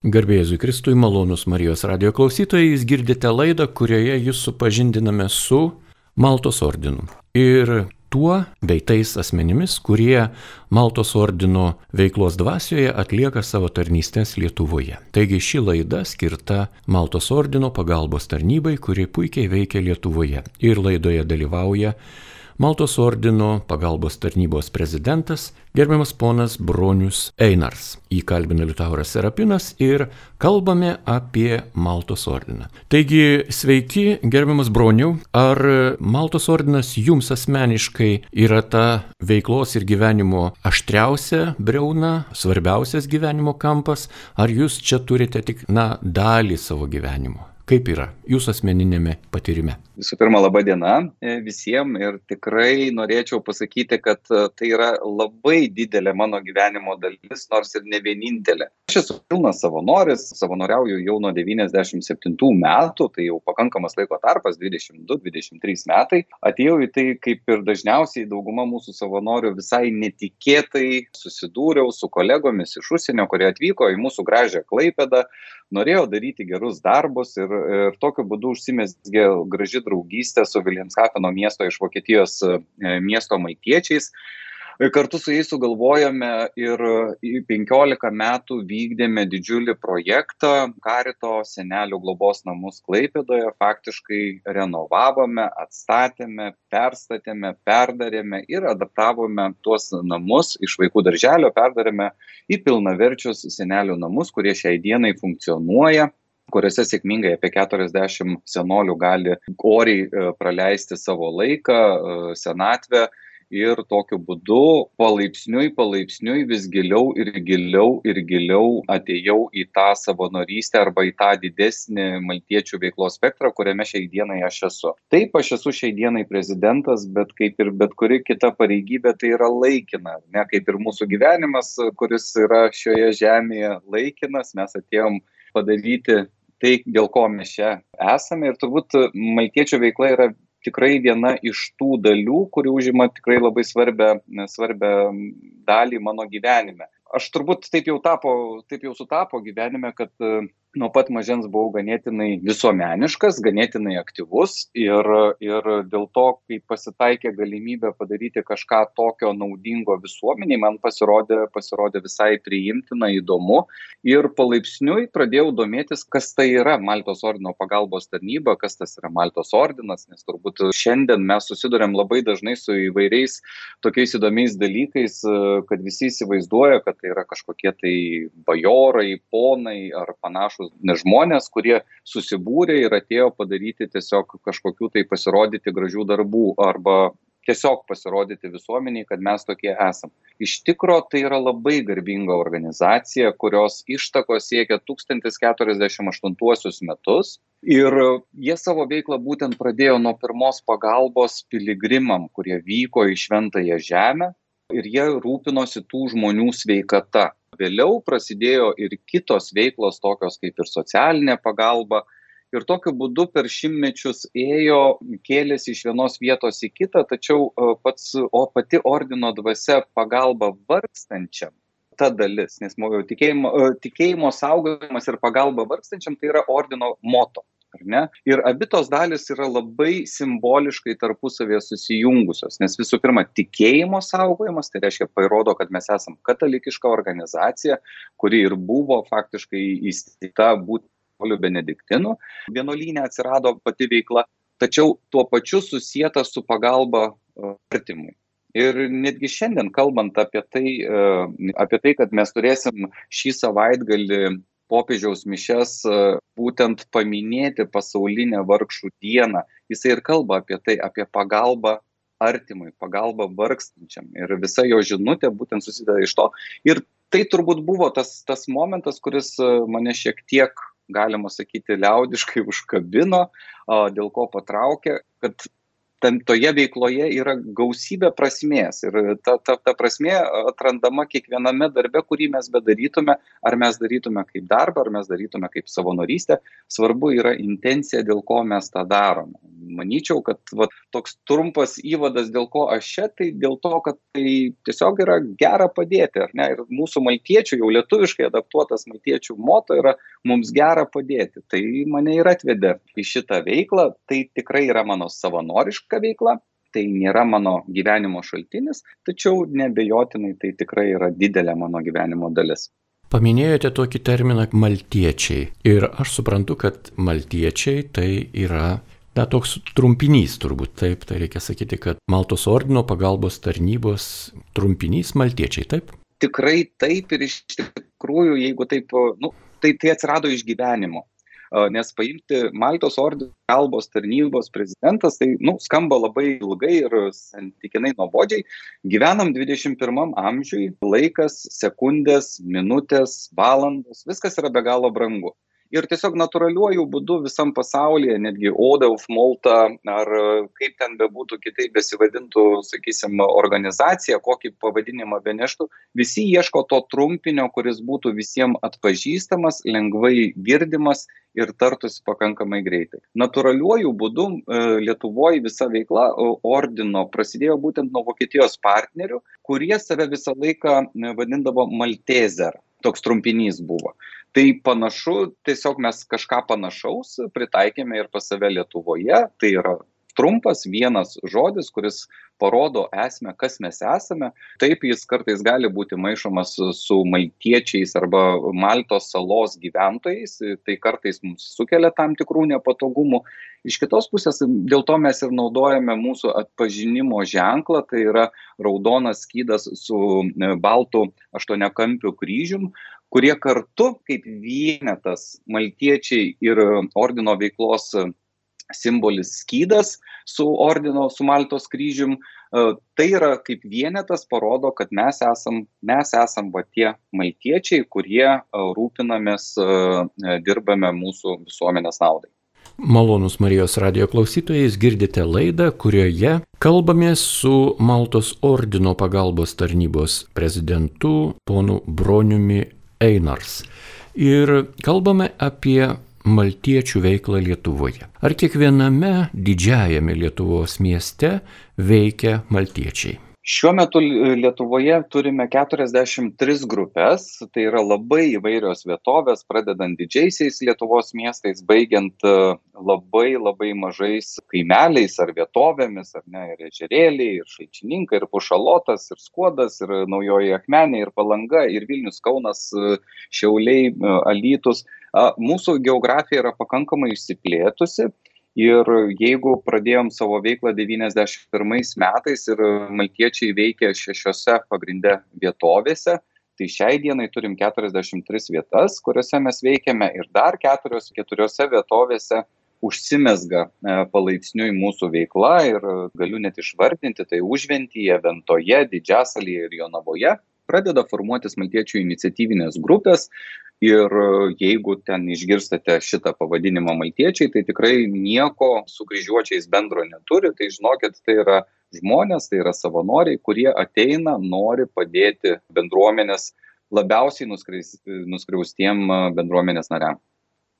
Garbėjai Kristui, malonus Marijos radio klausytojai, jūs girdite laidą, kurioje jūs supažindiname su Maltos ordinu. Ir tuo bei tais asmenimis, kurie Maltos ordino veiklos dvasioje atlieka savo tarnystės Lietuvoje. Taigi ši laida skirta Maltos ordino pagalbos tarnybai, kuri puikiai veikia Lietuvoje. Ir laidoje dalyvauja Maltos ordino pagalbos tarnybos prezidentas gerbiamas ponas Bronius Einars. Jį kalbina Liutauras Serapinas ir kalbame apie Maltos ordiną. Taigi, sveiki, gerbiamas Broniu, ar Maltos ordinas jums asmeniškai yra ta veiklos ir gyvenimo aštriausia breuna, svarbiausias gyvenimo kampas, ar jūs čia turite tik, na, dalį savo gyvenimo? Kaip yra jūsų asmeninėme patyrime? Visų pirma, laba diena e, visiems ir tikrai norėčiau pasakyti, kad e, tai yra labai didelė mano gyvenimo dalis, nors ir ne vienintelė. Aš esu pilnas savanoris, savanoriauju jau nuo 97 metų, tai jau pakankamas laiko tarpas, 22-23 metai. Atėjau į tai, kaip ir dažniausiai dauguma mūsų savanorių visai netikėtai susidūriau su kolegomis iš užsienio, kurie atvyko į mūsų gražią Klaipedą norėjo daryti gerus darbus ir, ir tokiu būdu užsimesgė graži draugystė su Viljanskafeno miesto iš Vokietijos e, miesto maitiečiais. Kartu su jais sugalvojome ir 15 metų vykdėme didžiulį projektą Karito senelių globos namus Klaipėdoje, faktiškai renovavome, atstatėme, perstatėme, perdarėme ir adaptavome tuos namus iš vaikų darželio, perdarėme į pilnaverčius senelių namus, kurie šiai dienai funkcionuoja kuriuose sėkmingai apie 40 senolių gali oriai e, praleisti savo laiką, e, senatvę ir tokiu būdu palaipsniui palaipsniui vis giliau ir giliau ir giliau atėjau į tą savanorystę arba į tą didesnį maltiečių veiklos spektrą, kuriame šiai dienai aš esu. Taip, aš esu šiai dienai prezidentas, bet kaip ir bet kuri kita pareigybė, tai yra laikina, ne kaip ir mūsų gyvenimas, kuris yra šioje žemėje laikinas, mes atėjom padaryti tai, dėl ko mes čia esame ir turbūt maltiečių veikla yra tikrai viena iš tų dalių, kuri užima tikrai labai svarbę, svarbę dalį mano gyvenime. Aš turbūt taip jau, tapo, taip jau sutapo gyvenime, kad nuo pat mažens buvau ganėtinai visuomeniškas, ganėtinai aktyvus ir, ir dėl to, kai pasitaikė galimybė padaryti kažką tokio naudingo visuomeniai, man pasirodė, pasirodė visai priimtina, įdomu. Ir palaipsniui pradėjau domėtis, kas tai yra Maltos ordino pagalbos tarnyba, kas tas yra Maltos ordinas, nes turbūt šiandien mes susidurėm labai dažnai su įvairiais tokiais įdomiais dalykais, kad visi įsivaizduoja, kad tai yra kažkokie tai bajorai, ponai ar panašus panašus žmonės, kurie susibūrė ir atėjo padaryti tiesiog kažkokių tai pasirodyti gražių darbų arba tiesiog pasirodyti visuomeniai, kad mes tokie esam. Iš tikro tai yra labai garbinga organizacija, kurios ištakos siekia 1048 metus ir jie savo veiklą būtent pradėjo nuo pirmos pagalbos piligrimam, kurie vyko į šventąją žemę ir jie rūpinosi tų žmonių sveikata vėliau prasidėjo ir kitos veiklos, tokios kaip ir socialinė pagalba. Ir tokiu būdu per šimtmečius ėjo, kėlėsi iš vienos vietos į kitą, tačiau e, pats, o pati ordino dvasia pagalba vargstančiam, ta dalis, nes tikėjimo, e, tikėjimo saugojimas ir pagalba vargstančiam tai yra ordino moto ar ne? Ir abi tos dalys yra labai simboliškai tarpusavyje susijungusios nes visų pirma tikėjimo saugojimas tai reiškia parodo kad mes esam katalikiška organizacija kuri ir buvo faktiškai įsteigta būtent benediktinų vienuolyne atsirado pati veikla tačiau tuo pačiu susieta su pagalba e, artimui. Ir netgi šiandien kalbant apie tai, e, apie tai, kad mes turėsim šį savaitgalį popiežiaus mišes e, būtent paminėti pasaulinę vargšų dieną. Jisai ir kalba apie tai, apie pagalbą artimui, pagalbą vargstančiam. Ir visa jo žinutė būtent susideda iš to. Ir tai turbūt buvo tas, tas momentas, kuris e, mane šiek tiek, galima sakyti, liaudiškai užkabino, dėl ko patraukė, kad tam toje veikloje yra gausybė prasmės. Ir ta ta ta prasmė atrandama kiekviename darbe kurį mes bedarytume ar mes darytume kaip darbą ar mes darytume kaip savanorystę svarbu yra intencija dėl ko mes tą darome manyčiau kad vat toks trumpas įvadas dėl ko aš čia tai dėl to kad tai tiesiog yra gera padėti ar ne? Ir mūsų maltiečių jau lietuviškai adaptuotas maltiečių moto yra mums gera padėti. Tai mane ir atvedė į šitą veiklą. Tai tikrai yra mano savanoriška veikla tai nėra mano gyvenimo šaltinis tačiau neabejotinai tai tikrai yra didelė mano gyvenimo dalis Paminėjote tokį terminą maltiečiai ir aš suprantu, kad maltiečiai tai yra Na, toks trumpinys turbūt taip, tai reikia sakyti, kad Maltos ordino pagalbos tarnybos trumpinys maltiečiai, taip? Tikrai taip ir iš tikrųjų, jeigu taip, nu, tai, tai atsirado iš gyvenimo. Nes paimti Maltos ordino pagalbos tarnybos prezidentas, tai, nu, skamba labai ilgai ir santykinai nuobodžiai. Gyvenam 21 amžiui, laikas, sekundės, minutės, valandos, viskas yra be galo brangu ir tiesiog natūraliuoju būdu visam pasaulyje netgi odel malta ar kaip ten bebūtų kitaip besivadintų sakysim organizacija kokį pavadinimą beneštų visi ieško to trumpinio kuris būtų visiem atpažįstamas lengvai girdimas ir tartųsi pakankamai greitai. Natūraliuoju būdu e, lietuvoj visa veikla ordino prasidėjo būtent nuo vokietijos partnerių kurie save visą laiką vadindavo maltezer toks trumpinys buvo tai panašu tiesiog mes kažką panašaus pritaikėme ir pas save lietuvoje. Tai yra trumpas vienas žodis kuris parodo esmę kas mes esame. Taip jis kartais gali būti maišomas su maltiečiais arba maltos salos gyventojais. Tai kartais mums sukelia tam tikrų nepatogumų. Iš kitos pusės dėl to mes ir naudojame mūsų atpažinimo ženklą. Tai yra raudonas skydas su baltu aštuoniakampiu kryžium kurie kartu kaip vienetas maltiečiai ir ordino veiklos simbolis skydas su ordino su maltos kryžium tai yra kaip vienetas parodo kad mes esam mes esam va tie maltiečiai kurie rūpinamės dirbame mūsų visuomenės naudai. Malonus Marijos radio klausytojais girdite laidą, kurioje kalbamės su Maltos ordino pagalbos tarnybos prezidentu ponu Broniumi Einars. Ir kalbame apie maltiečių veiklą Lietuvoje. Ar kiekviename didžiajame Lietuvos mieste veikia maltiečiai? Šiuo metu Lietuvoje turime 43 grupės, tai yra labai įvairios vietovės, pradedant didžiaisiais Lietuvos miestais, baigiant e, labai labai mažais kaimeliais ar vietovėmis, ar ne, ir ežerėliai, ir šalčininkai, ir pušalotas, ir skuodas, ir naujoji akmenė, ir palanga, ir Vilnius, Kaunas, e, Šiauliai, e, Alytus. Mūsų geografija yra pakankamai išsiplėtusi ir jeigu pradėjom savo veiklą devyniasdešim pirmais metais ir maltiečiai veikia šešiose pagrinde vietovėse tai šiai dienai turim keturiasdešim tris vietas kuriose mes veikiame ir dar keturios keturiose vietovėse užsimezga e, palaipsniui mūsų veikla ir galiu net išvardinti tai užventyje ventoje didžiasalyje ir jonavoje pradeda formuotis maltiečių iniciatyvinės grupės ir jeigu ten išgirstate šitą pavadinimą maltiečiai tai tikrai nieko su kryžiuočiais bendro neturi tai žinokit tai yra žmonės tai yra savanoriai kurie ateina nori padėti bendruomenės labiausiai nuskriaus nuskriaustiem bendruomenės nariam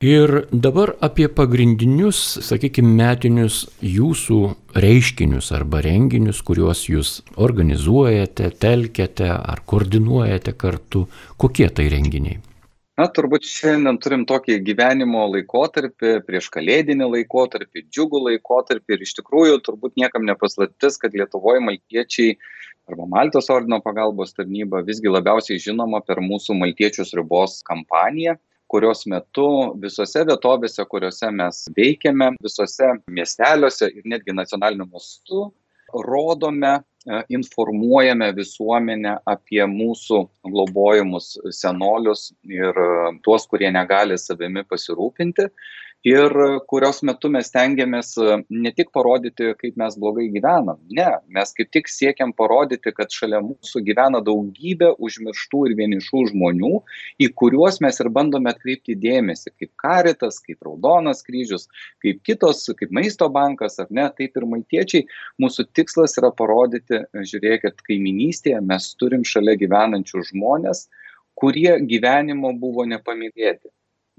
Ir dabar apie pagrindinius, sakykime, metinius jūsų reiškinius arba renginius, kuriuos jūs organizuojate, telkiate ar koordinuojate kartu. Kokie tai renginiai? Na, turbūt šiandien turim tokį gyvenimo laikotarpį, prieš kalėdinį laikotarpį, džiugų laikotarpį ir iš tikrųjų turbūt niekam nepaslaptis, kad Lietuvoje maltiečiai arba Maltos ordino pagalbos tarnyba visgi labiausiai žinoma per mūsų Maltiečius ribos kampaniją kurios metu visose vietovėse kuriose mes veikiame visuose miesteliuose ir netgi nacionaliniu mastu rodome informuojame visuomenę apie mūsų globojamus senolius ir e, tuos kurie negali savimi pasirūpinti ir kurios metu mes stengiamės e, ne tik parodyti, kaip mes blogai gyvenam, ne, mes kaip tik siekiam parodyti, kad šalia mūsų gyvena daugybė užmirštų ir vienišų žmonių, į kuriuos mes ir bandome atkreipti dėmesį, kaip Karitas, kaip Raudonas kryžius, kaip kitos, kaip Maisto bankas ar ne, taip ir maitiečiai. Mūsų tikslas yra parodyti, žiūrėkit, kaiminystėje mes turim šalia gyvenančių žmonės, kurie gyvenimo buvo nepamylėti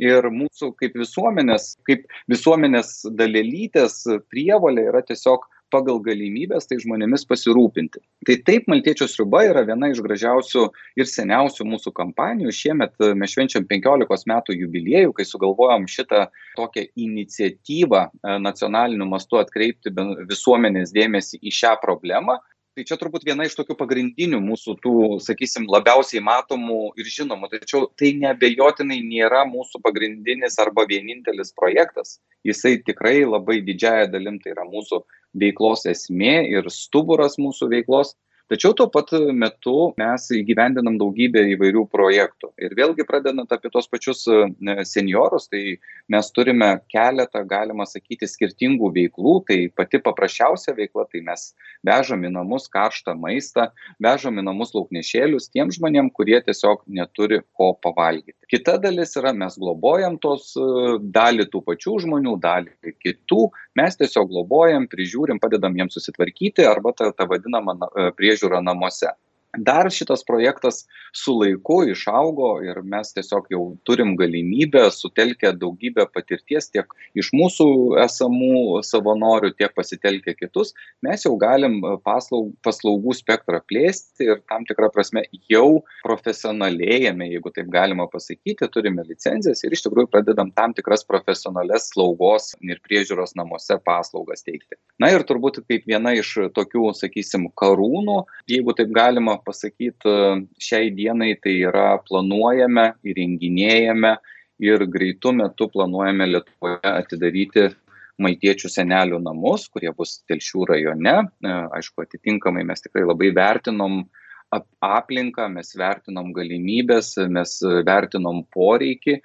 ir mūsų kaip visuomenės, kaip visuomenės dalelytės prievalė yra tiesiog pagal galimybės tai žmonėmis pasirūpinti. Tai taip, Maltiečių sriuba yra viena iš gražiausių ir seniausių mūsų kampanijų. Šiemet mes švenčiam 15 metų jubiliejų, kai sugalvojom šitą tokią iniciatyvą e, nacionaliniu mastu atkreipti visuomenės dėmesį į šią problemą tai čia turbūt viena iš tokių pagrindinių mūsų tų sakysim labiausiai matomų ir žinomų. Tačiau tai neabejotinai nėra mūsų pagrindinis arba vienintelis projektas. Jisai tikrai labai didžiąja dalim tai yra mūsų veiklos esmė ir stuburas mūsų veiklos tačiau tuo pat metu mes įgyvendinam daugybę įvairių projektų. Ir vėlgi pradedant apie tuos pačius e, senjorus tai mes turime keletą galima sakyti skirtingų veiklų. Tai pati paprasčiausia veikla tai mes vežam į namus karštą maistą vežam į namus lauknešėlius tiem žmonėm kurie tiesiog neturi ko pavalgyti. Kita dalis yra mes globojam tuos e, dalį tų pačių žmonių dalį kitų mes tiesiog globojam prižiūrim padedam jiems susitvarkyti arba ta ta vadinama e, priežiūra namuose dar šitas projektas su laiku išaugo ir mes tiesiog jau turim galimybę sutelkę daugybę patirties tiek iš mūsų esamų savanorių tiek pasitelkę kitus. Mes jau galim paslaug paslaugų spektrą plėsti ir tam tikra prasme jau profesionalėjame jeigu taip galima pasakyti turime licencijas ir iš tikrųjų pradedam tam tikras profesionalias slaugos ir priežiūros namuose paslaugas teikti. Na ir turbūt kaip viena iš tokių sakysim karūnų jeigu taip galima pasakyt šiai dienai tai yra planuojame įrenginėjame ir greitu metu planuojame lietuvoje atidaryti maltiečių senelių namus kurie bus telšių rajone. E, aišku atitinkamai mes tikrai labai vertinom aplinką mes vertinom galimybes mes vertinom poreikį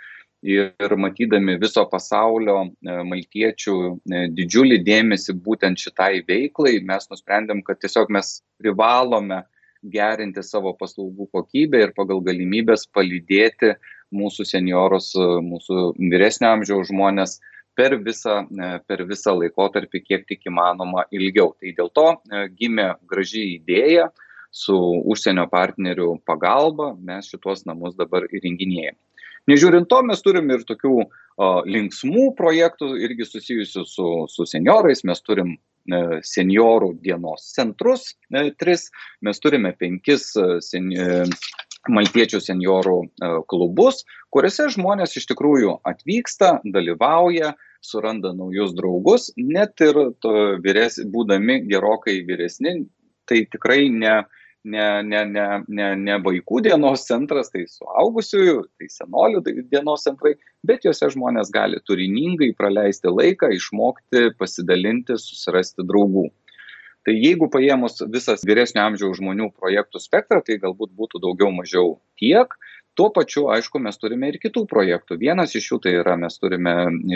ir matydami viso pasaulio e, maltiečių e, didžiulį dėmesį būtent šitai veiklai mes nusprendėm kad tiesiog mes privalome gerinti savo paslaugų kokybę ir pagal galimybes palydėti mūsų senjorus, mūsų vyresnio amžiaus žmonės per visą, per visą laikotarpį, kiek tik įmanoma ilgiau. Tai dėl to e, gimė graži idėja su užsienio partnerių pagalba, mes šituos namus dabar įrenginėjame. Nežiūrint to, mes turim ir tokių o, linksmų projektų, irgi susijusių su, su seniorais, mes turim E, seniorų dienos centrus, e, tris, mes turime penkis e, sen, maltiečių seniorų klubus, kuriuose žmonės iš tikrųjų atvyksta, dalyvauja, suranda naujus draugus, net ir vyres, būdami gerokai vyresni, tai tikrai ne, ne, ne, ne, ne, ne vaikų dienos centras, tai suaugusiųjų, tai senolių dienos centrai, bet juose žmonės gali turiningai praleisti laiką, išmokti, pasidalinti, susirasti draugų. Tai jeigu paėmus visas vyresnio amžiaus žmonių projektų spektrą, tai galbūt būtų daugiau mažiau tiek, tuo pačiu aišku mes turime ir kitų projektų. Vienas iš jų tai yra mes turime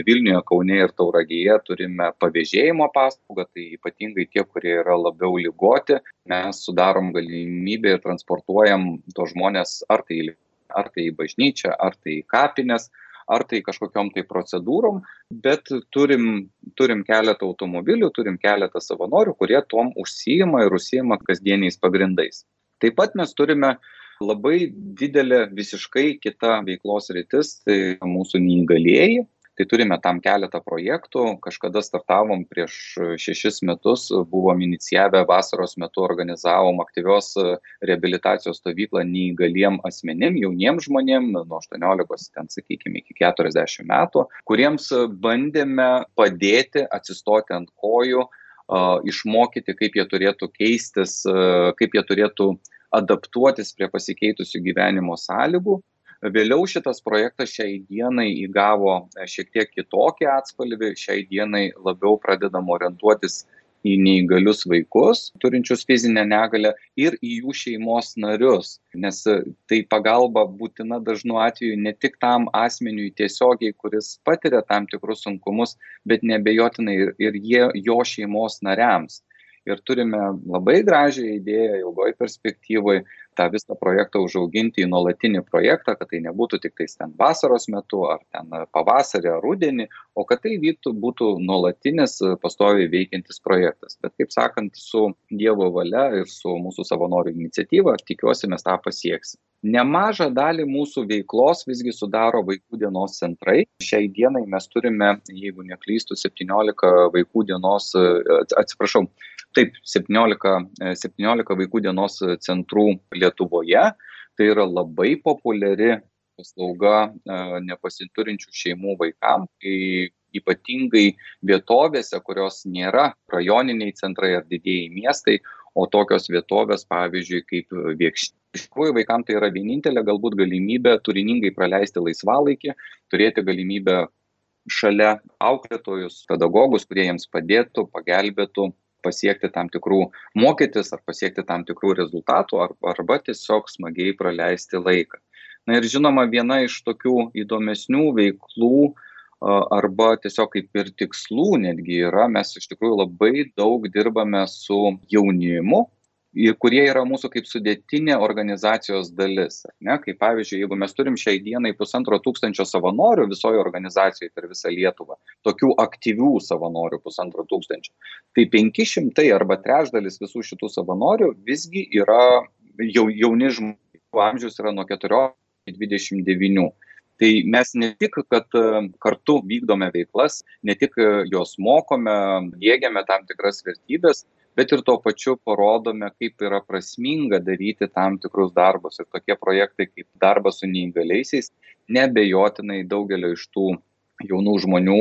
vilniuje kaune ir tauragėje turime pavėžėjimo paslaugą tai ypatingai tie kurie yra labiau ligoti mes sudarom galimybę ir transportuojam tuos žmones ar tai ar tai į bažnyčią ar tai į kapines ar tai kažkokiom tai procedūrom bet turim turim keletą automobilių turim keletą savanorių kurie tuom užsiima ir užsiima kasdieniais pagrindais. Taip pat mes turime labai didelė visiškai kita veiklos sritis tai mūsų neįgalieji. Tai turime tam keletą projektų. Kažkada startavom prieš šešis metus buvom inicijavę vasaros metu organizavom aktyvios reabilitacijos stovyklą neįgaliem asmenim jauniem žmonėm nuo aštuoniolikos ten sakykim iki keturiasdešim metų kuriems bandėme padėti atsistoti ant kojų išmokyti kaip jie turėtų keistis kaip jie turėtų adaptuotis prie pasikeitusių gyvenimo sąlygų. Vėliau šitas projektas šiai dienai įgavo e, šiek tiek kitokį atspalvį, šiai dienai labiau pradedam orientuotis į neįgalius vaikus, turinčius fizinę negalę ir į jų šeimos narius. Nes tai pagalba būtina dažnu atveju ne tik tam asmeniui tiesiogiai, kuris patiria tam tikrus sunkumus, bet nebejotinai ir, ir jie, jo šeimos nariams ir turime labai gražią idėją ilgoj perspektyvoj tą visą projektą užauginti į nuolatinį projektą, kad tai nebūtų tik tais ten vasaros metu ar ten pavasarį ar rudenį, o kad tai vyktų, būtų nuolatinis pastoviai veikiantis projektas. Bet kaip sakant, su Dievo valia ir su mūsų savanorių iniciatyva tikiuosi mes tą pasieksime. Nemažą dalį mūsų veiklos visgi sudaro vaikų dienos centrai. Šiai dienai mes turime, jeigu neklystų, 17 vaikų dienos, atsiprašau, taip, 17, 17 vaikų dienos centrų Lietuvoje. Tai yra labai populiari paslauga nepasiturinčių šeimų vaikams, kai ypatingai vietovėse, kurios nėra rajoniniai centrai ar didėjai miestai, o tokios vietovės, pavyzdžiui, kaip Viekšti. Iš tikrųjų, vaikams tai yra vienintelė galbūt galimybė turiningai praleisti laisvalaikį, turėti galimybę šalia auklėtojus, pedagogus, kurie jiems padėtų, pagelbėtų pasiekti tam tikrų, mokytis ar pasiekti tam tikrų rezultatų, arba tiesiog smagiai praleisti laiką. Na ir žinoma, viena iš tokių įdomesnių veiklų arba tiesiog kaip ir tikslų netgi yra, mes iš tikrųjų labai daug dirbame su jaunimu, kurie yra mūsų kaip sudėtinė organizacijos dalis. Ne? Kaip pavyzdžiui, jeigu mes turim šiai dienai pusantro tūkstančio savanorių visoje organizacijoje per visą Lietuvą, tokių aktyvių savanorių pusantro tūkstančio, tai 500 arba trečdalis visų šitų savanorių visgi yra jau, jauni žmonių amžius yra nuo 14 iki 29. Tai mes ne tik, kad kartu vykdome veiklas, ne tik jos mokome, dėgiame tam tikras vertybės, bet ir tuo pačiu parodome, kaip yra prasminga daryti tam tikrus darbus. Ir tokie projektai kaip darbas su neįgaliaisiais nebejotinai daugelio iš tų jaunų žmonių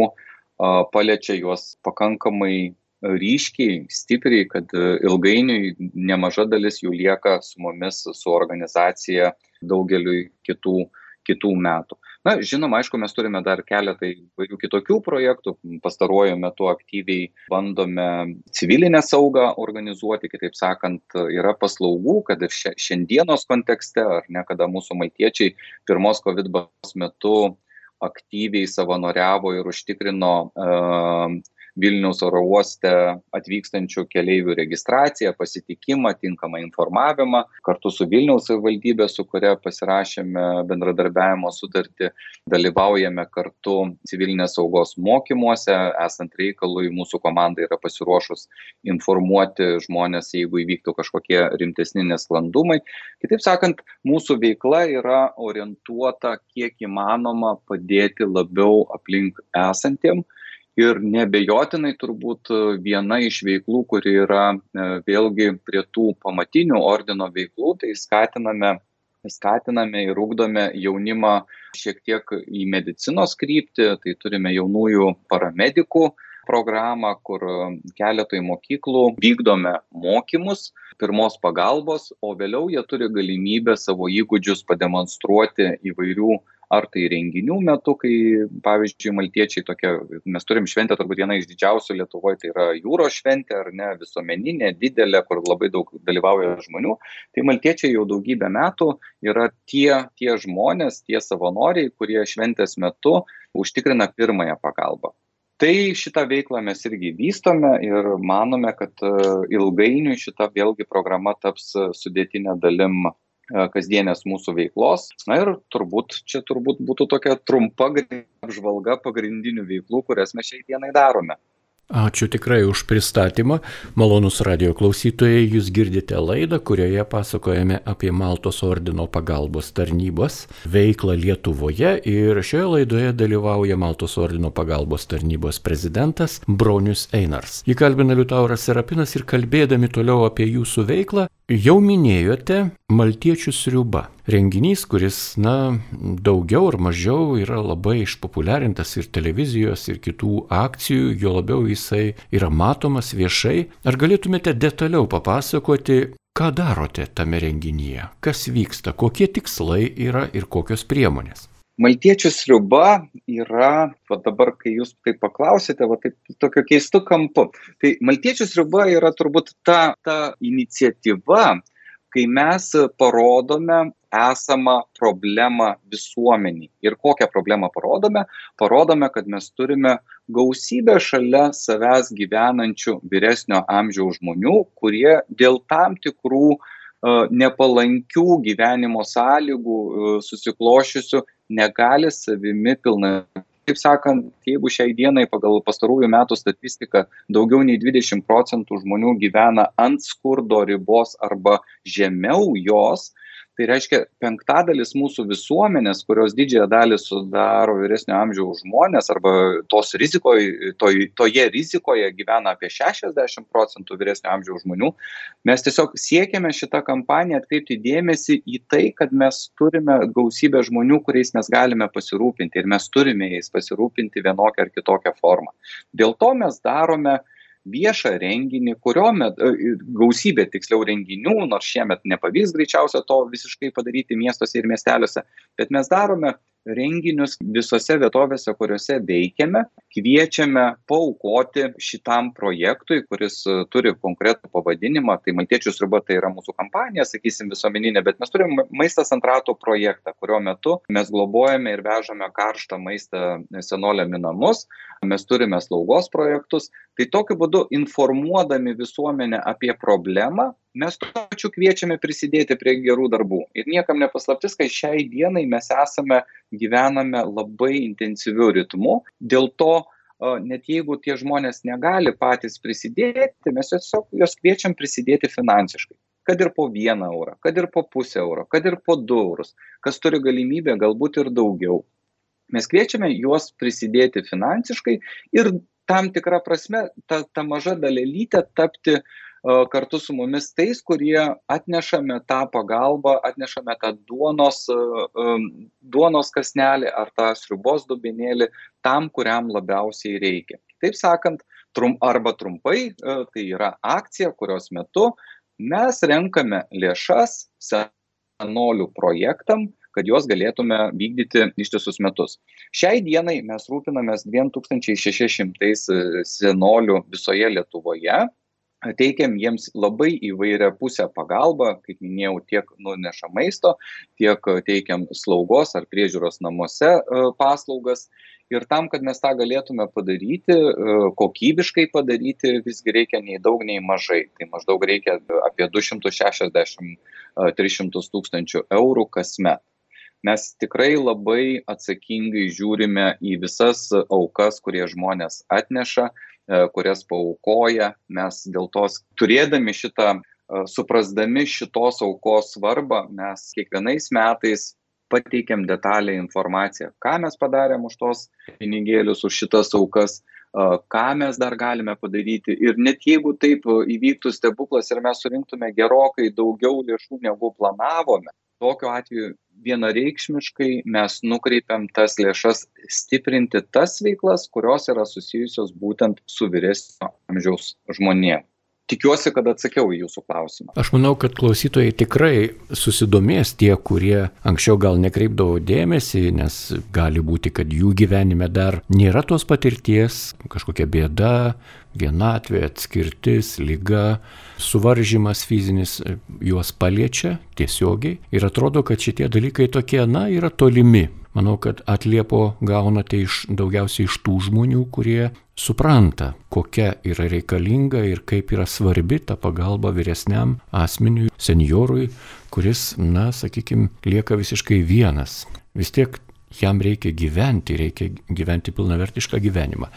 paliečia juos pakankamai ryškiai, stipriai, kad ilgainiui nemaža dalis jų lieka su mumis, su organizacija daugeliu kitų, kitų metų. Na, žinoma, aišku, mes turime dar keletą įvairių kitokių projektų. Pastaruoju metu aktyviai bandome civilinę saugą organizuoti, kitaip sakant, yra paslaugų, kad ir šiandienos kontekste, ar ne, kada mūsų maitiečiai pirmos COVID metu aktyviai savanoriavo ir užtikrino uh, Vilniaus oro uoste atvykstančių keleivių registraciją, pasitikimą, tinkamą informavimą. Kartu su Vilniaus savivaldybė, su kuria pasirašėme bendradarbiavimo sutartį, dalyvaujame kartu civilinės saugos mokymuose. Esant reikalui, mūsų komanda yra pasiruošus informuoti žmonės, jeigu įvyktų kažkokie rimtesni nesklandumai. Kitaip sakant, mūsų veikla yra orientuota kiek įmanoma padėti labiau aplink esantiem ir neabejotinai turbūt e, viena iš veiklų, kuri yra e, vėlgi prie tų pamatinių ordino veiklų, tai skatiname, skatiname ir ugdome jaunimą šiek tiek į medicinos kryptį, tai turime jaunųjų paramedikų programą, kur keletoj mokyklų vykdome mokymus pirmos pagalbos, o vėliau jie turi galimybę savo įgūdžius pademonstruoti įvairių ar tai renginių metu, kai, pavyzdžiui, maltiečiai tokia, mes turim šventę turbūt viena iš didžiausių Lietuvoje, tai yra jūros šventė, ar ne, visuomeninė, didelė, kur labai daug dalyvauja žmonių, tai maltiečiai jau daugybę metų yra tie, tie žmonės, tie savanoriai, kurie šventės metu užtikrina pirmąją pagalbą. Tai šitą veiklą mes irgi vystome ir manome, kad e, ilgainiui šita vėlgi programa taps sudėtinė dalim E, kasdienės mūsų veiklos. Na ir turbūt čia turbūt būtų tokia trumpa apžvalga pagrindinių veiklų, kurias mes šiai dienai darome. Ačiū tikrai už pristatymą. Malonus radio klausytojai, jūs girdite laidą, kurioje pasakojame apie Maltos ordino pagalbos tarnybos veiklą Lietuvoje ir šioje laidoje dalyvauja Maltos ordino pagalbos tarnybos prezidentas Bronius Einars. Jį kalbina Liutauras Serapinas ir kalbėdami toliau apie jūsų veiklą, jau minėjote Maltiečių sriuba renginys, kuris, na, daugiau ar mažiau yra labai išpopuliarintas ir televizijos, ir kitų akcijų, jo labiau jisai yra matomas viešai. Ar galėtumėte detaliau papasakoti, ką darote tame renginyje, kas vyksta, kokie tikslai yra ir kokios priemonės? Maltiečių sriuba yra, va dabar, kai jūs taip paklausėte, va taip tokiu keistu kampu. Tai maltiečių sriuba yra turbūt ta, ta iniciatyva, kai mes parodome esamą problemą visuomeniai. Ir kokią problemą parodome? Parodome, kad mes turime gausybę šalia savęs gyvenančių vyresnio amžiaus žmonių, kurie dėl tam tikrų nepalankių gyvenimo sąlygų susiklošiusių negali savimi pilnai. Kaip sakant, jeigu šiai dienai pagal pastarųjų metų statistiką daugiau nei 20 procentų žmonių gyvena ant skurdo ribos arba žemiau jos, tai reiškia penktadalis mūsų visuomenės kurios didžiąją dalį sudaro vyresnio amžiaus žmonės arba tos rizikoj toj toje rizikoje gyvena apie šešiasdešim procentų vyresnio amžiaus žmonių mes tiesiog siekiame šita kampanija atkreipti dėmesį į tai kad mes turime gausybę žmonių kuriais mes galime pasirūpinti ir mes turime jais pasirūpinti vienokia ar kitokia forma dėl to mes darome viešą renginį kurio metu gausybė tiksliau renginių nors šiemet nepavyks greičiausia to visiškai padaryti miestuose ir miesteliuose bet mes darome renginius visose vietovėse kuriose veikiame. Kviečiame paaukoti šitam projektui kuris turi konkretų pavadinimą. Tai maltiečių sriuba tai yra mūsų kampanija sakysim visuomeninė bet mes turim maistas ant ratų projektą kurio metu mes globojame ir vežame karštą maistą senoliam į namus. Mes turime slaugos projektus. Tai tokiu būdu informuodami visuomenę apie problemą mes tuo pačiu kviečiame prisidėti prie gerų darbų. Ir niekam ne paslaptis kad šiai dienai mes esame gyvename labai intensyviu ritmu. Dėl to net jeigu tie žmonės negali patys prisidėti mes tiesiog juos kviečiam prisidėti finansiškai. Kad ir po vieną eurą kad ir po pusę euro kad ir po du eurus kas turi galimybę galbūt ir daugiau. Mes kviečiame juos prisidėti finansiškai ir tam tikra prasme ta ta maža dalelyte tapti kartu su mumis tais, kurie atnešame tą pagalbą, atnešame tą duonos, duonos kasnelį ar tą sriubos dubinėlį tam, kuriam labiausiai reikia. Taip sakant, trum, arba trumpai, tai yra akcija, kurios metu mes renkame lėšas senolių projektam, kad juos galėtume vykdyti ištisus metus. Šiai dienai mes rūpinamės 2600 senolių visoje Lietuvoje teikiam jiems labai įvairiapusę pagalbą kaip minėjau tiek nuneša maisto tiek teikiam slaugos ar priežiūros namuose paslaugas. Ir tam kad mes tą galėtume padaryti kokybiškai padaryti visgi reikia nei daug nei mažai. Tai maždaug reikia apie du šimtus šešiasdešim tris šimtus tūkstančių eurų kasmet. Mes tikrai labai atsakingai žiūrime į visas aukas kurie žmonės atneša E, kurias paaukoja. Mes dėl tos, turėdami šitą, e, suprasdami šitos aukos svarbą, mes kiekvienais metais pateikiam detalę informaciją, ką mes padarėm už tos pinigėlius, už šitas aukas, e, ką mes dar galime padaryti. Ir net jeigu taip įvyktų stebuklas ir mes surinktume gerokai daugiau lėšų negu planavome, tokiu atveju vienareikšmiškai mes nukreipiam tas lėšas stiprinti tas veiklas kurios yra susijusios būtent su vyresnio amžiaus žmonėm tikiuosi, kad atsakiau į jūsų klausimą. Aš manau, kad klausytojai tikrai susidomės tie, kurie anksčiau gal nekreipdavo dėmesį, nes gali būti, kad jų gyvenime dar nėra tos patirties, kažkokia bėda, vienatvė, atskirtis, lyga, suvaržymas fizinis juos paliečia tiesiogiai ir atrodo, kad šitie dalykai tokie, na, yra tolimi. Manau, kad atliepo gaunate iš, daugiausiai iš tų žmonių, kurie supranta, kokia yra reikalinga ir kaip yra svarbi ta pagalba vyresniam asmeniui, seniorui, kuris, na, sakykime, lieka visiškai vienas. Vis tiek jam reikia gyventi, reikia gyventi pilnavertišką gyvenimą.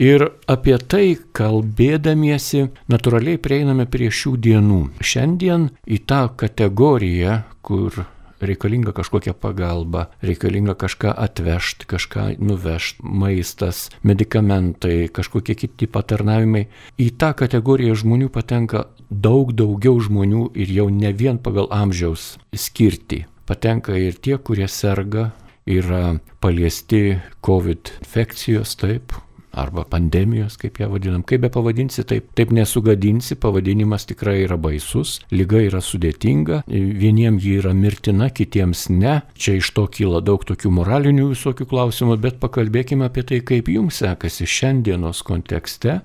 Ir apie tai kalbėdamiesi natūraliai prieiname prie šių dienų. Šiandien į tą kategoriją, kur reikalinga kažkokia pagalba, reikalinga kažką atvežti, kažką nuvežti, maistas, medikamentai, kažkokie kiti patarnavimai. Į tą kategoriją žmonių patenka daug daugiau žmonių ir jau ne vien pagal amžiaus skirti. Patenka ir tie, kurie serga, yra paliesti COVID infekcijos, taip, arba pandemijos, kaip ją vadinam. Kaip be pavadinsi, taip, taip nesugadinsi, pavadinimas tikrai yra baisus, lyga yra sudėtinga, vieniems ji yra mirtina, kitiems ne. Čia iš to kyla daug tokių moralinių visokių klausimų, bet pakalbėkime apie tai, kaip jums sekasi šiandienos kontekste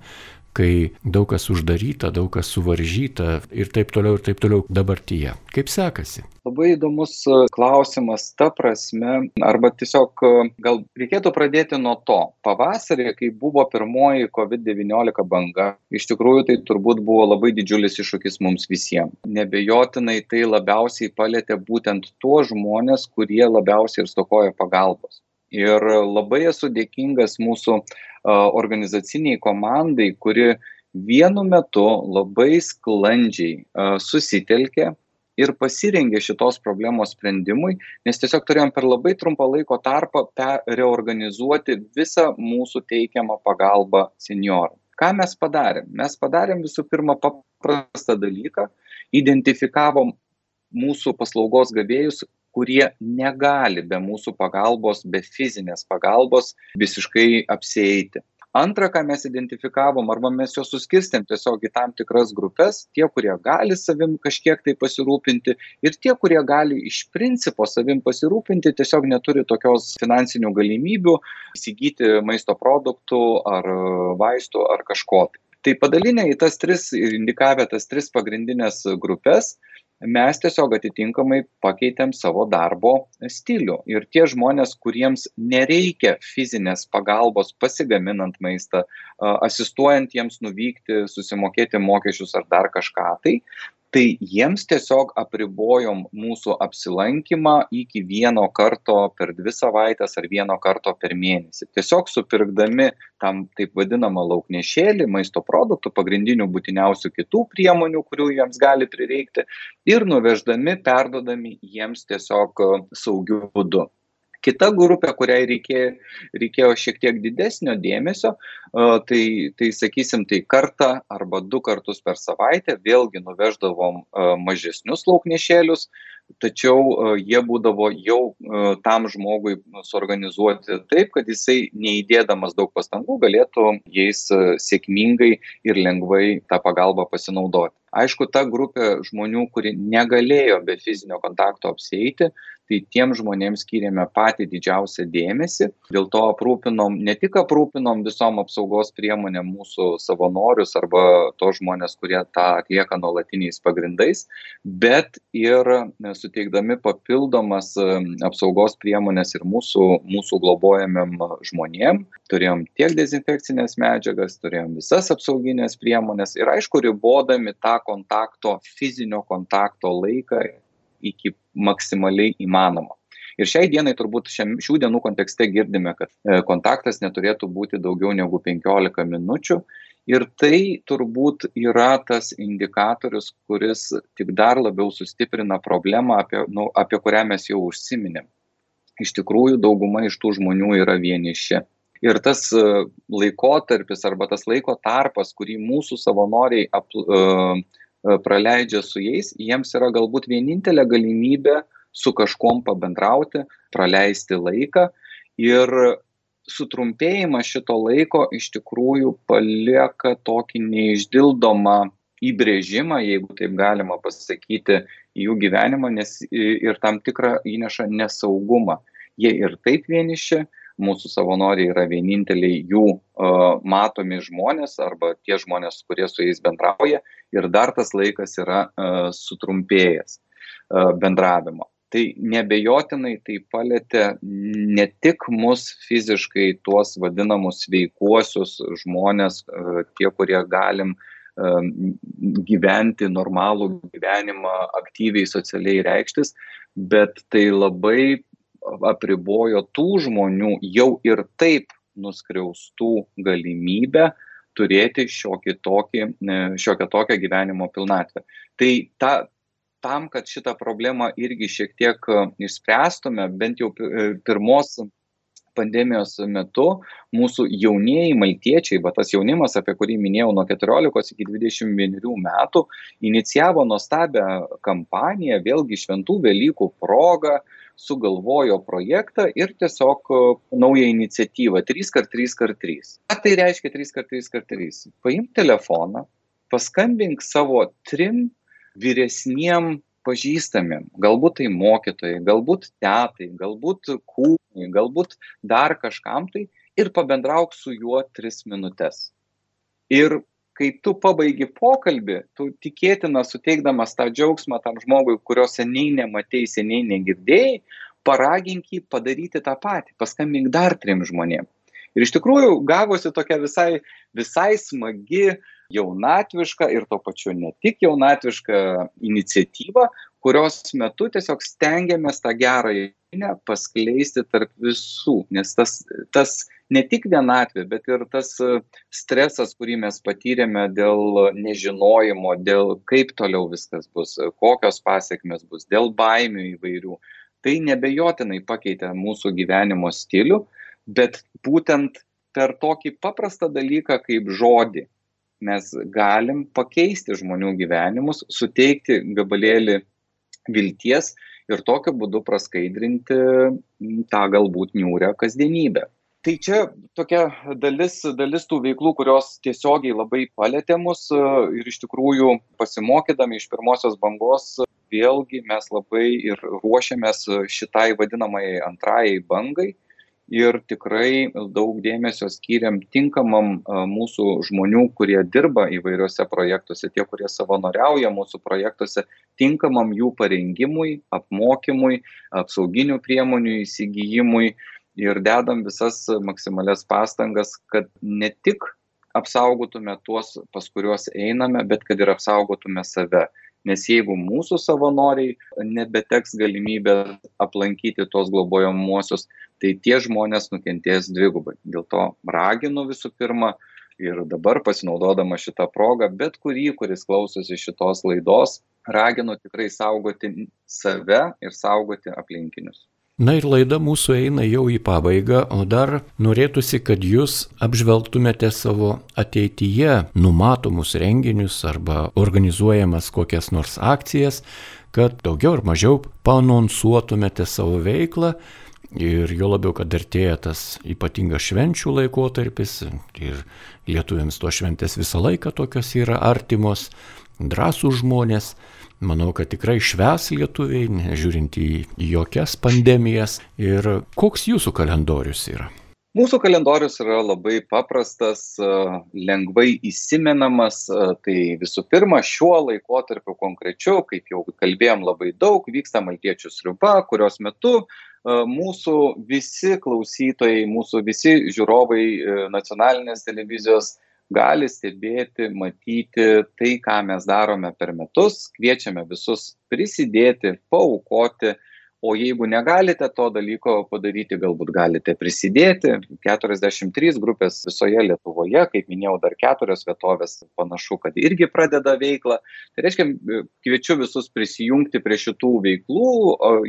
kai daug kas uždaryta, daug kas suvaržyta ir taip toliau ir taip toliau dabartyje. Kaip sekasi? Labai įdomus e, klausimas ta prasme, arba tiesiog e, gal reikėtų pradėti nuo to. Pavasarį, kai buvo pirmoji COVID-19 banga, iš tikrųjų tai turbūt buvo labai didžiulis iššūkis mums visiems. Nebejotinai tai labiausiai palėtė būtent tuos žmonės, kurie labiausiai ir stokoja pagalbos. Ir labai esu dėkingas mūsų organizaciniai komandai, kuri vienu metu labai sklandžiai susitelkė ir pasirengė šitos problemos sprendimui, nes tiesiog turėjom per labai trumpą laiko tarpą reorganizuoti visą mūsų teikiamą pagalbą senioram. Ką mes padarėm? Mes padarėm visų pirma paprastą dalyką, identifikavom mūsų paslaugos gavėjus, kurie negali be mūsų pagalbos, be fizinės pagalbos visiškai apsieiti. Antra, ką mes identifikavom, arba mes juos suskirstėm tiesiog į tam tikras grupės, tie, kurie gali savim kažkiek tai pasirūpinti ir tie, kurie gali iš principo savim pasirūpinti, tiesiog neturi tokios finansinių galimybių įsigyti maisto produktų ar vaistų ar kažko. Tai padalinę į tas tris, indikavę tas tris pagrindinės grupės, mes tiesiog atitinkamai pakeitėm savo darbo stilių. Ir tie žmonės kuriems nereikia fizinės pagalbos pasigaminant maistą asistuojant jiems nuvykti susimokėti mokesčius ar dar kažką tai tai jiems tiesiog apribojom mūsų apsilankymą iki vieno karto per dvi savaites ar vieno karto per mėnesį. Tiesiog supirkdami tam taip vadinamą lauknešėlį maisto produktų pagrindinių būtiniausių kitų priemonių kurių jiems gali prireikti ir nuveždami perduodami jiems tiesiog saugiu būdu kita grupė kuriai reikėjo reikėjo šiek tiek didesnio dėmesio tai tai sakysim tai kartą arba du kartus per savaitę vėlgi nuveždavom mažesnius lauknešėlius tačiau jie būdavo jau tam žmogui suorganizuoti taip kad jisai neįdėdamas daug pastangų galėtų jais sėkmingai ir lengvai ta pagalba pasinaudoti. Aišku ta grupė žmonių kuri negalėjo be fizinio kontakto apsieiti tai tiem žmonėm skyrėme patį didžiausią dėmesį. Dėl to aprūpinom ne tik aprūpinom visom apsaugos priemonėm mūsų savanorius arba tuos žmones kurie tą atlieka nuolatiniais pagrindais bet ir suteikdami papildomas apsaugos priemones ir mūsų mūsų globojamiem žmonėm. Turėjom tiek dezinfekcines medžiagas turėjom visas apsaugines priemones ir aišku ribodami tą kontakto fizinio kontakto laiką iki maksimaliai įmanoma. Ir šiai dienai turbūt šiam, šių dienų kontekste girdime, kad e, kontaktas neturėtų būti daugiau negu 15 minučių. Ir tai turbūt yra tas indikatorius, kuris tik dar labiau sustiprina problemą, apie, nu, apie kurią mes jau užsiminėm. Iš tikrųjų, dauguma iš tų žmonių yra vieniši. Ir tas e, laikotarpis arba tas laiko tarpas, kurį mūsų savanoriai ap, uh, praleidžia su jais, jiems yra galbūt vienintelė galimybė su kažkom pabendrauti, praleisti laiką ir sutrumpėjimas šito laiko iš tikrųjų palieka tokį neišdildomą įbrėžimą, jeigu taip galima pasakyti, jų gyvenimą nes, ir tam tikrą įneša nesaugumą. Jie ir taip vieniši, mūsų savanoriai yra vieninteliai jų matomi žmonės arba tie žmonės, kurie su jais bendrauja ir dar tas laikas yra sutrumpėjęs bendravimo. Tai nebejotinai tai palėtė ne tik mus fiziškai, tuos vadinamus sveikuosius žmonės, tie, kurie galim gyventi normalų gyvenimą, aktyviai socialiai reikštis, bet tai labai apribojo tų žmonių jau ir taip nuskriaustų galimybę turėti e, šiokią tokią gyvenimo pilnatvę. Tai ta, tam, kad šitą problemą irgi šiek tiek e, išspręstume, bent jau e, pirmos pandemijos metu mūsų jaunieji maltiečiai, bet tas jaunimas, apie kurį minėjau nuo 14 iki 21 metų, inicijavo nuostabią kampaniją, vėlgi šventų Velykų proga, sugalvojo projektą ir tiesiog naują iniciatyvą 3x3x3. Ką tai reiškia 3x3x3? Paimk telefoną, paskambink savo trim vyresniem pažįstamiem, galbūt tai mokytojai, galbūt tetai, galbūt kūnai, galbūt dar kažkam tai ir pabendrauk su juo tris minutės. Ir kai tu pabaigi pokalbį, tu tikėtina suteikdamas tą džiaugsmą tam žmogui, kurio seniai nematėjai, seniai negirdėjai, paragink jį padaryti tą patį, paskambink dar trim žmonėm. Ir iš tikrųjų gavosi tokia visai, visai smagi, jaunatviška ir to pačiu ne tik jaunatviška iniciatyva, kurios metu tiesiog stengiamės tą gerą žinią paskleisti tarp visų, nes tas, tas ne tik vienatvė, bet ir tas e, stresas, kurį mes patyrėme dėl nežinojimo, dėl kaip toliau viskas bus, e, kokios pasiekmes bus, dėl baimių įvairių, tai nebejotinai pakeitė mūsų gyvenimo stilių, bet būtent per tokį paprastą dalyką kaip žodį mes galim pakeisti žmonių gyvenimus, suteikti gabalėlį vilties ir tokiu būdu praskaidrinti tą galbūt niūrę kasdienybę. Tai čia tokia dalis dalis tų veiklų kurios tiesiogiai labai palietė mus ir iš tikrųjų pasimokydami iš pirmosios bangos vėlgi mes labai ir ruošiamės šitai vadinamai antrajai bangai ir tikrai daug dėmesio skyrėm tinkamam mūsų žmonių, kurie dirba įvairiuose projektuose, tie, kurie savanoriauja mūsų projektuose, tinkamam jų parengimui, apmokymui, apsauginių priemonių įsigijimui ir dedam visas maksimalias pastangas, kad ne tik apsaugotume tuos, pas kuriuos einame, bet kad ir apsaugotume save. Nes jeigu mūsų savanoriai nebeteks galimybę aplankyti tos globojamuosius, tai tie žmonės nukentės dvigubai. Dėl to raginu visų pirma ir dabar pasinaudodama šitą progą, bet kurį, kuris klausosi šitos laidos, raginu tikrai saugoti save ir saugoti aplinkinius. Na ir laida mūsų eina jau į pabaigą, o dar norėtųsi, kad jūs apžvelgtumėte savo ateityje numatomus renginius arba organizuojamas kokias nors akcijas, kad daugiau ar mažiau panonsuotumėte savo veiklą ir jo labiau, kad artėja tas ypatingas švenčių laikotarpis ir lietuviams to šventės visą laiką tokios yra artimos, drąsų žmonės. Manau, kad tikrai šves lietuviai, nežiūrint į jokias pandemijas. Ir koks jūsų kalendorius yra? Mūsų kalendorius yra labai paprastas, lengvai įsimenamas. Tai visų pirma, šiuo laikotarpiu konkrečiu, kaip jau kalbėjom labai daug, vyksta Maltiečių sriuba, kurios metu mūsų visi klausytojai, mūsų visi žiūrovai nacionalinės televizijos gali stebėti, matyti tai, ką mes darome per metus, kviečiame visus prisidėti, paukoti, O jeigu negalite to dalyko padaryti, galbūt galite prisidėti. 43 grupės visoje Lietuvoje, kaip minėjau, dar keturios vietovės panašu, kad irgi pradeda veiklą. Tai reiškia, kviečiu visus prisijungti prie šitų veiklų,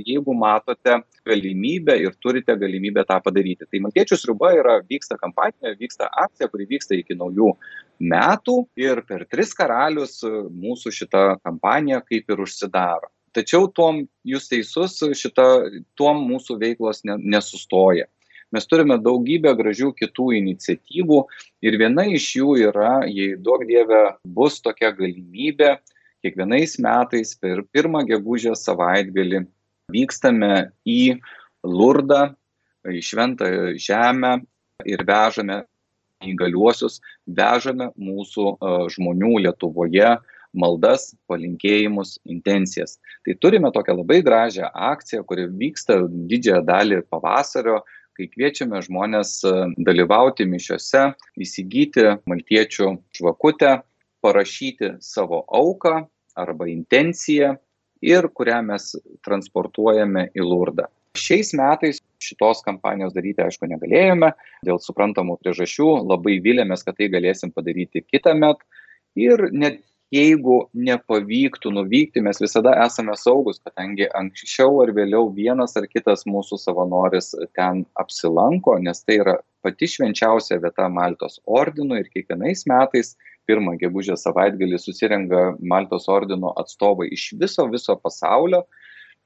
jeigu matote galimybę ir turite galimybę tą padaryti. Tai Maltiečių sriuba yra, vyksta kampanija, vyksta akcija, kuri vyksta iki naujų metų ir per tris karalius mūsų šita kampanija kaip ir užsidaro tačiau tuom jūs teisus šita tuom mūsų veiklos ne nesustoja. Mes turime daugybę gražių kitų iniciatyvų ir viena iš jų yra jei duok dieve bus tokia galimybė kiekvienais metais per pirmą gegužės savaitgalį vykstame į Lurdą, į Šventą Žemę ir vežame įgaliuosius, vežame mūsų žmonių Lietuvoje maldas, palinkėjimus, intencijas. Tai turime tokią labai gražią akciją, kuri vyksta didžiąją dalį pavasario, kai kviečiame žmonės e, dalyvauti mišiuose, įsigyti maltiečių žvakutę, parašyti savo auką arba intenciją ir kurią mes transportuojame į Lurdą. Šiais metais šitos kampanijos daryti, aišku, negalėjome, dėl suprantamų priežasčių, labai vilėmės, kad tai galėsim padaryti kitą metą. Ir net jeigu nepavyktų nuvykti, mes visada esame saugus, kadangi anksčiau ar vėliau vienas ar kitas mūsų savanoris ten apsilanko, nes tai yra pati švenčiausia vieta Maltos ordinui ir kiekvienais metais pirmą gegužės savaitgalį susirenka Maltos ordino atstovai iš viso viso pasaulio.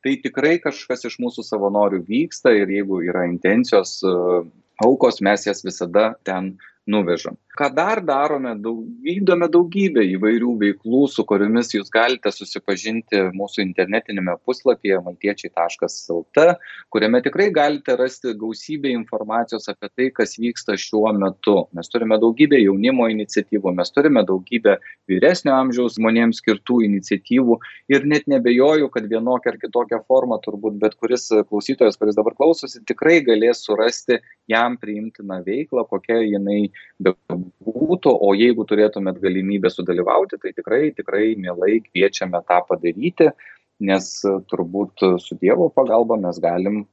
tai tikrai kažkas iš mūsų savanorių vyksta ir jeigu yra intencijos aukos, mes jas visada ten nuvežam. Ką dar darome, daug, vykdome daugybę įvairių veiklų, su kuriomis jūs galite susipažinti mūsų internetinėme puslapyje maltiečiai.lt, kuriame tikrai galite rasti gausybę informacijos apie tai, kas vyksta šiuo metu. Mes turime daugybę jaunimo iniciatyvų, mes turime daugybę vyresnio amžiaus žmonėms skirtų iniciatyvų ir net nebejoju, kad vienokia ar kitokia forma turbūt bet kuris klausytojas, kuris dabar klausosi, tikrai galės surasti jam priimtiną veiklą, kokia jinai bebūtų, o jeigu turėtumėt galimybę sudalyvauti, tai tikrai, tikrai mielai kviečiame tą padaryti, nes turbūt su Dievo pagalba mes galim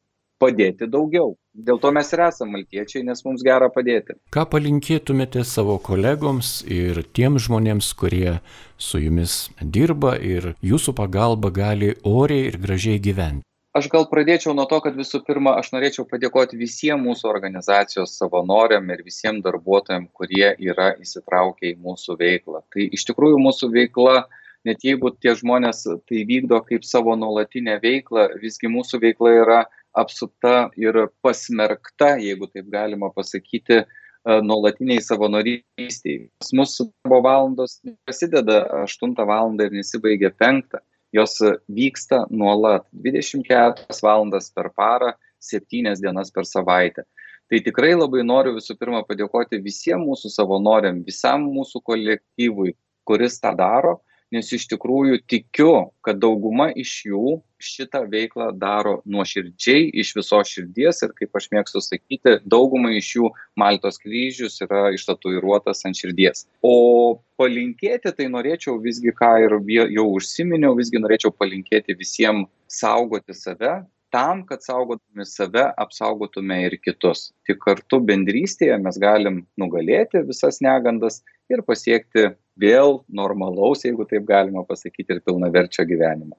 padėti daugiau. Dėl to mes ir esame maltiečiai, nes mums gera padėti. Ką palinkėtumėte savo kolegoms ir tiems žmonėms, kurie su jumis dirba ir jūsų pagalba gali oriai ir gražiai gyventi? Aš gal pradėčiau nuo to kad visų pirma aš norėčiau padėkoti visiem mūsų organizacijos savanoriam ir visiem darbuotojam kurie yra įsitraukę į mūsų veiklą. Tai iš tikrųjų mūsų veikla net jeigu tie žmonės tai vykdo kaip savo nuolatinę veiklą visgi mūsų veikla yra apsupta ir pasmerkta jeigu taip galima pasakyti nuolatiniai savanorystei. Pas mus darbo valandos prasideda aštuntą valandą ir nesibaigia penktą jos vyksta nuolat 24 valandas per parą, 7 dienas per savaitę. Tai tikrai labai noriu visų pirma padėkoti visiems mūsų savanoriam, visam mūsų kolektyvui, kuris tą daro nes iš tikrųjų tikiu kad dauguma iš jų šitą veiklą daro nuoširdžiai iš visos širdies ir kaip aš mėgstu sakyti daugumai iš jų maltos kryžius yra ištatuiruotas ant širdies. O palinkėti tai norėčiau visgi ką ir jau užsiminiau visgi norėčiau palinkėti visiem saugoti save tam kad saugodami save apsaugotume ir kitus. Tik kartu bendrystėje mes galim nugalėti visas negandas ir pasiekti vėl normalaus jeigu taip galima pasakyti ir pilnaverčio gyvenimo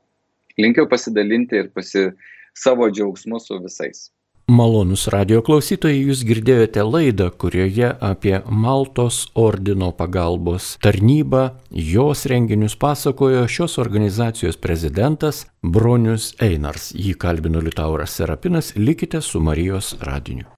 linkiu pasidalinti ir pasi savo džiaugsmu su visais Malonus radio klausytojai, jūs girdėjote laidą, kurioje apie Maltos ordino pagalbos tarnybą, jos renginius pasakojo šios organizacijos prezidentas Bronius Einars. Jį kalbino Liutauras Serapinas, likite su Marijos radiniu.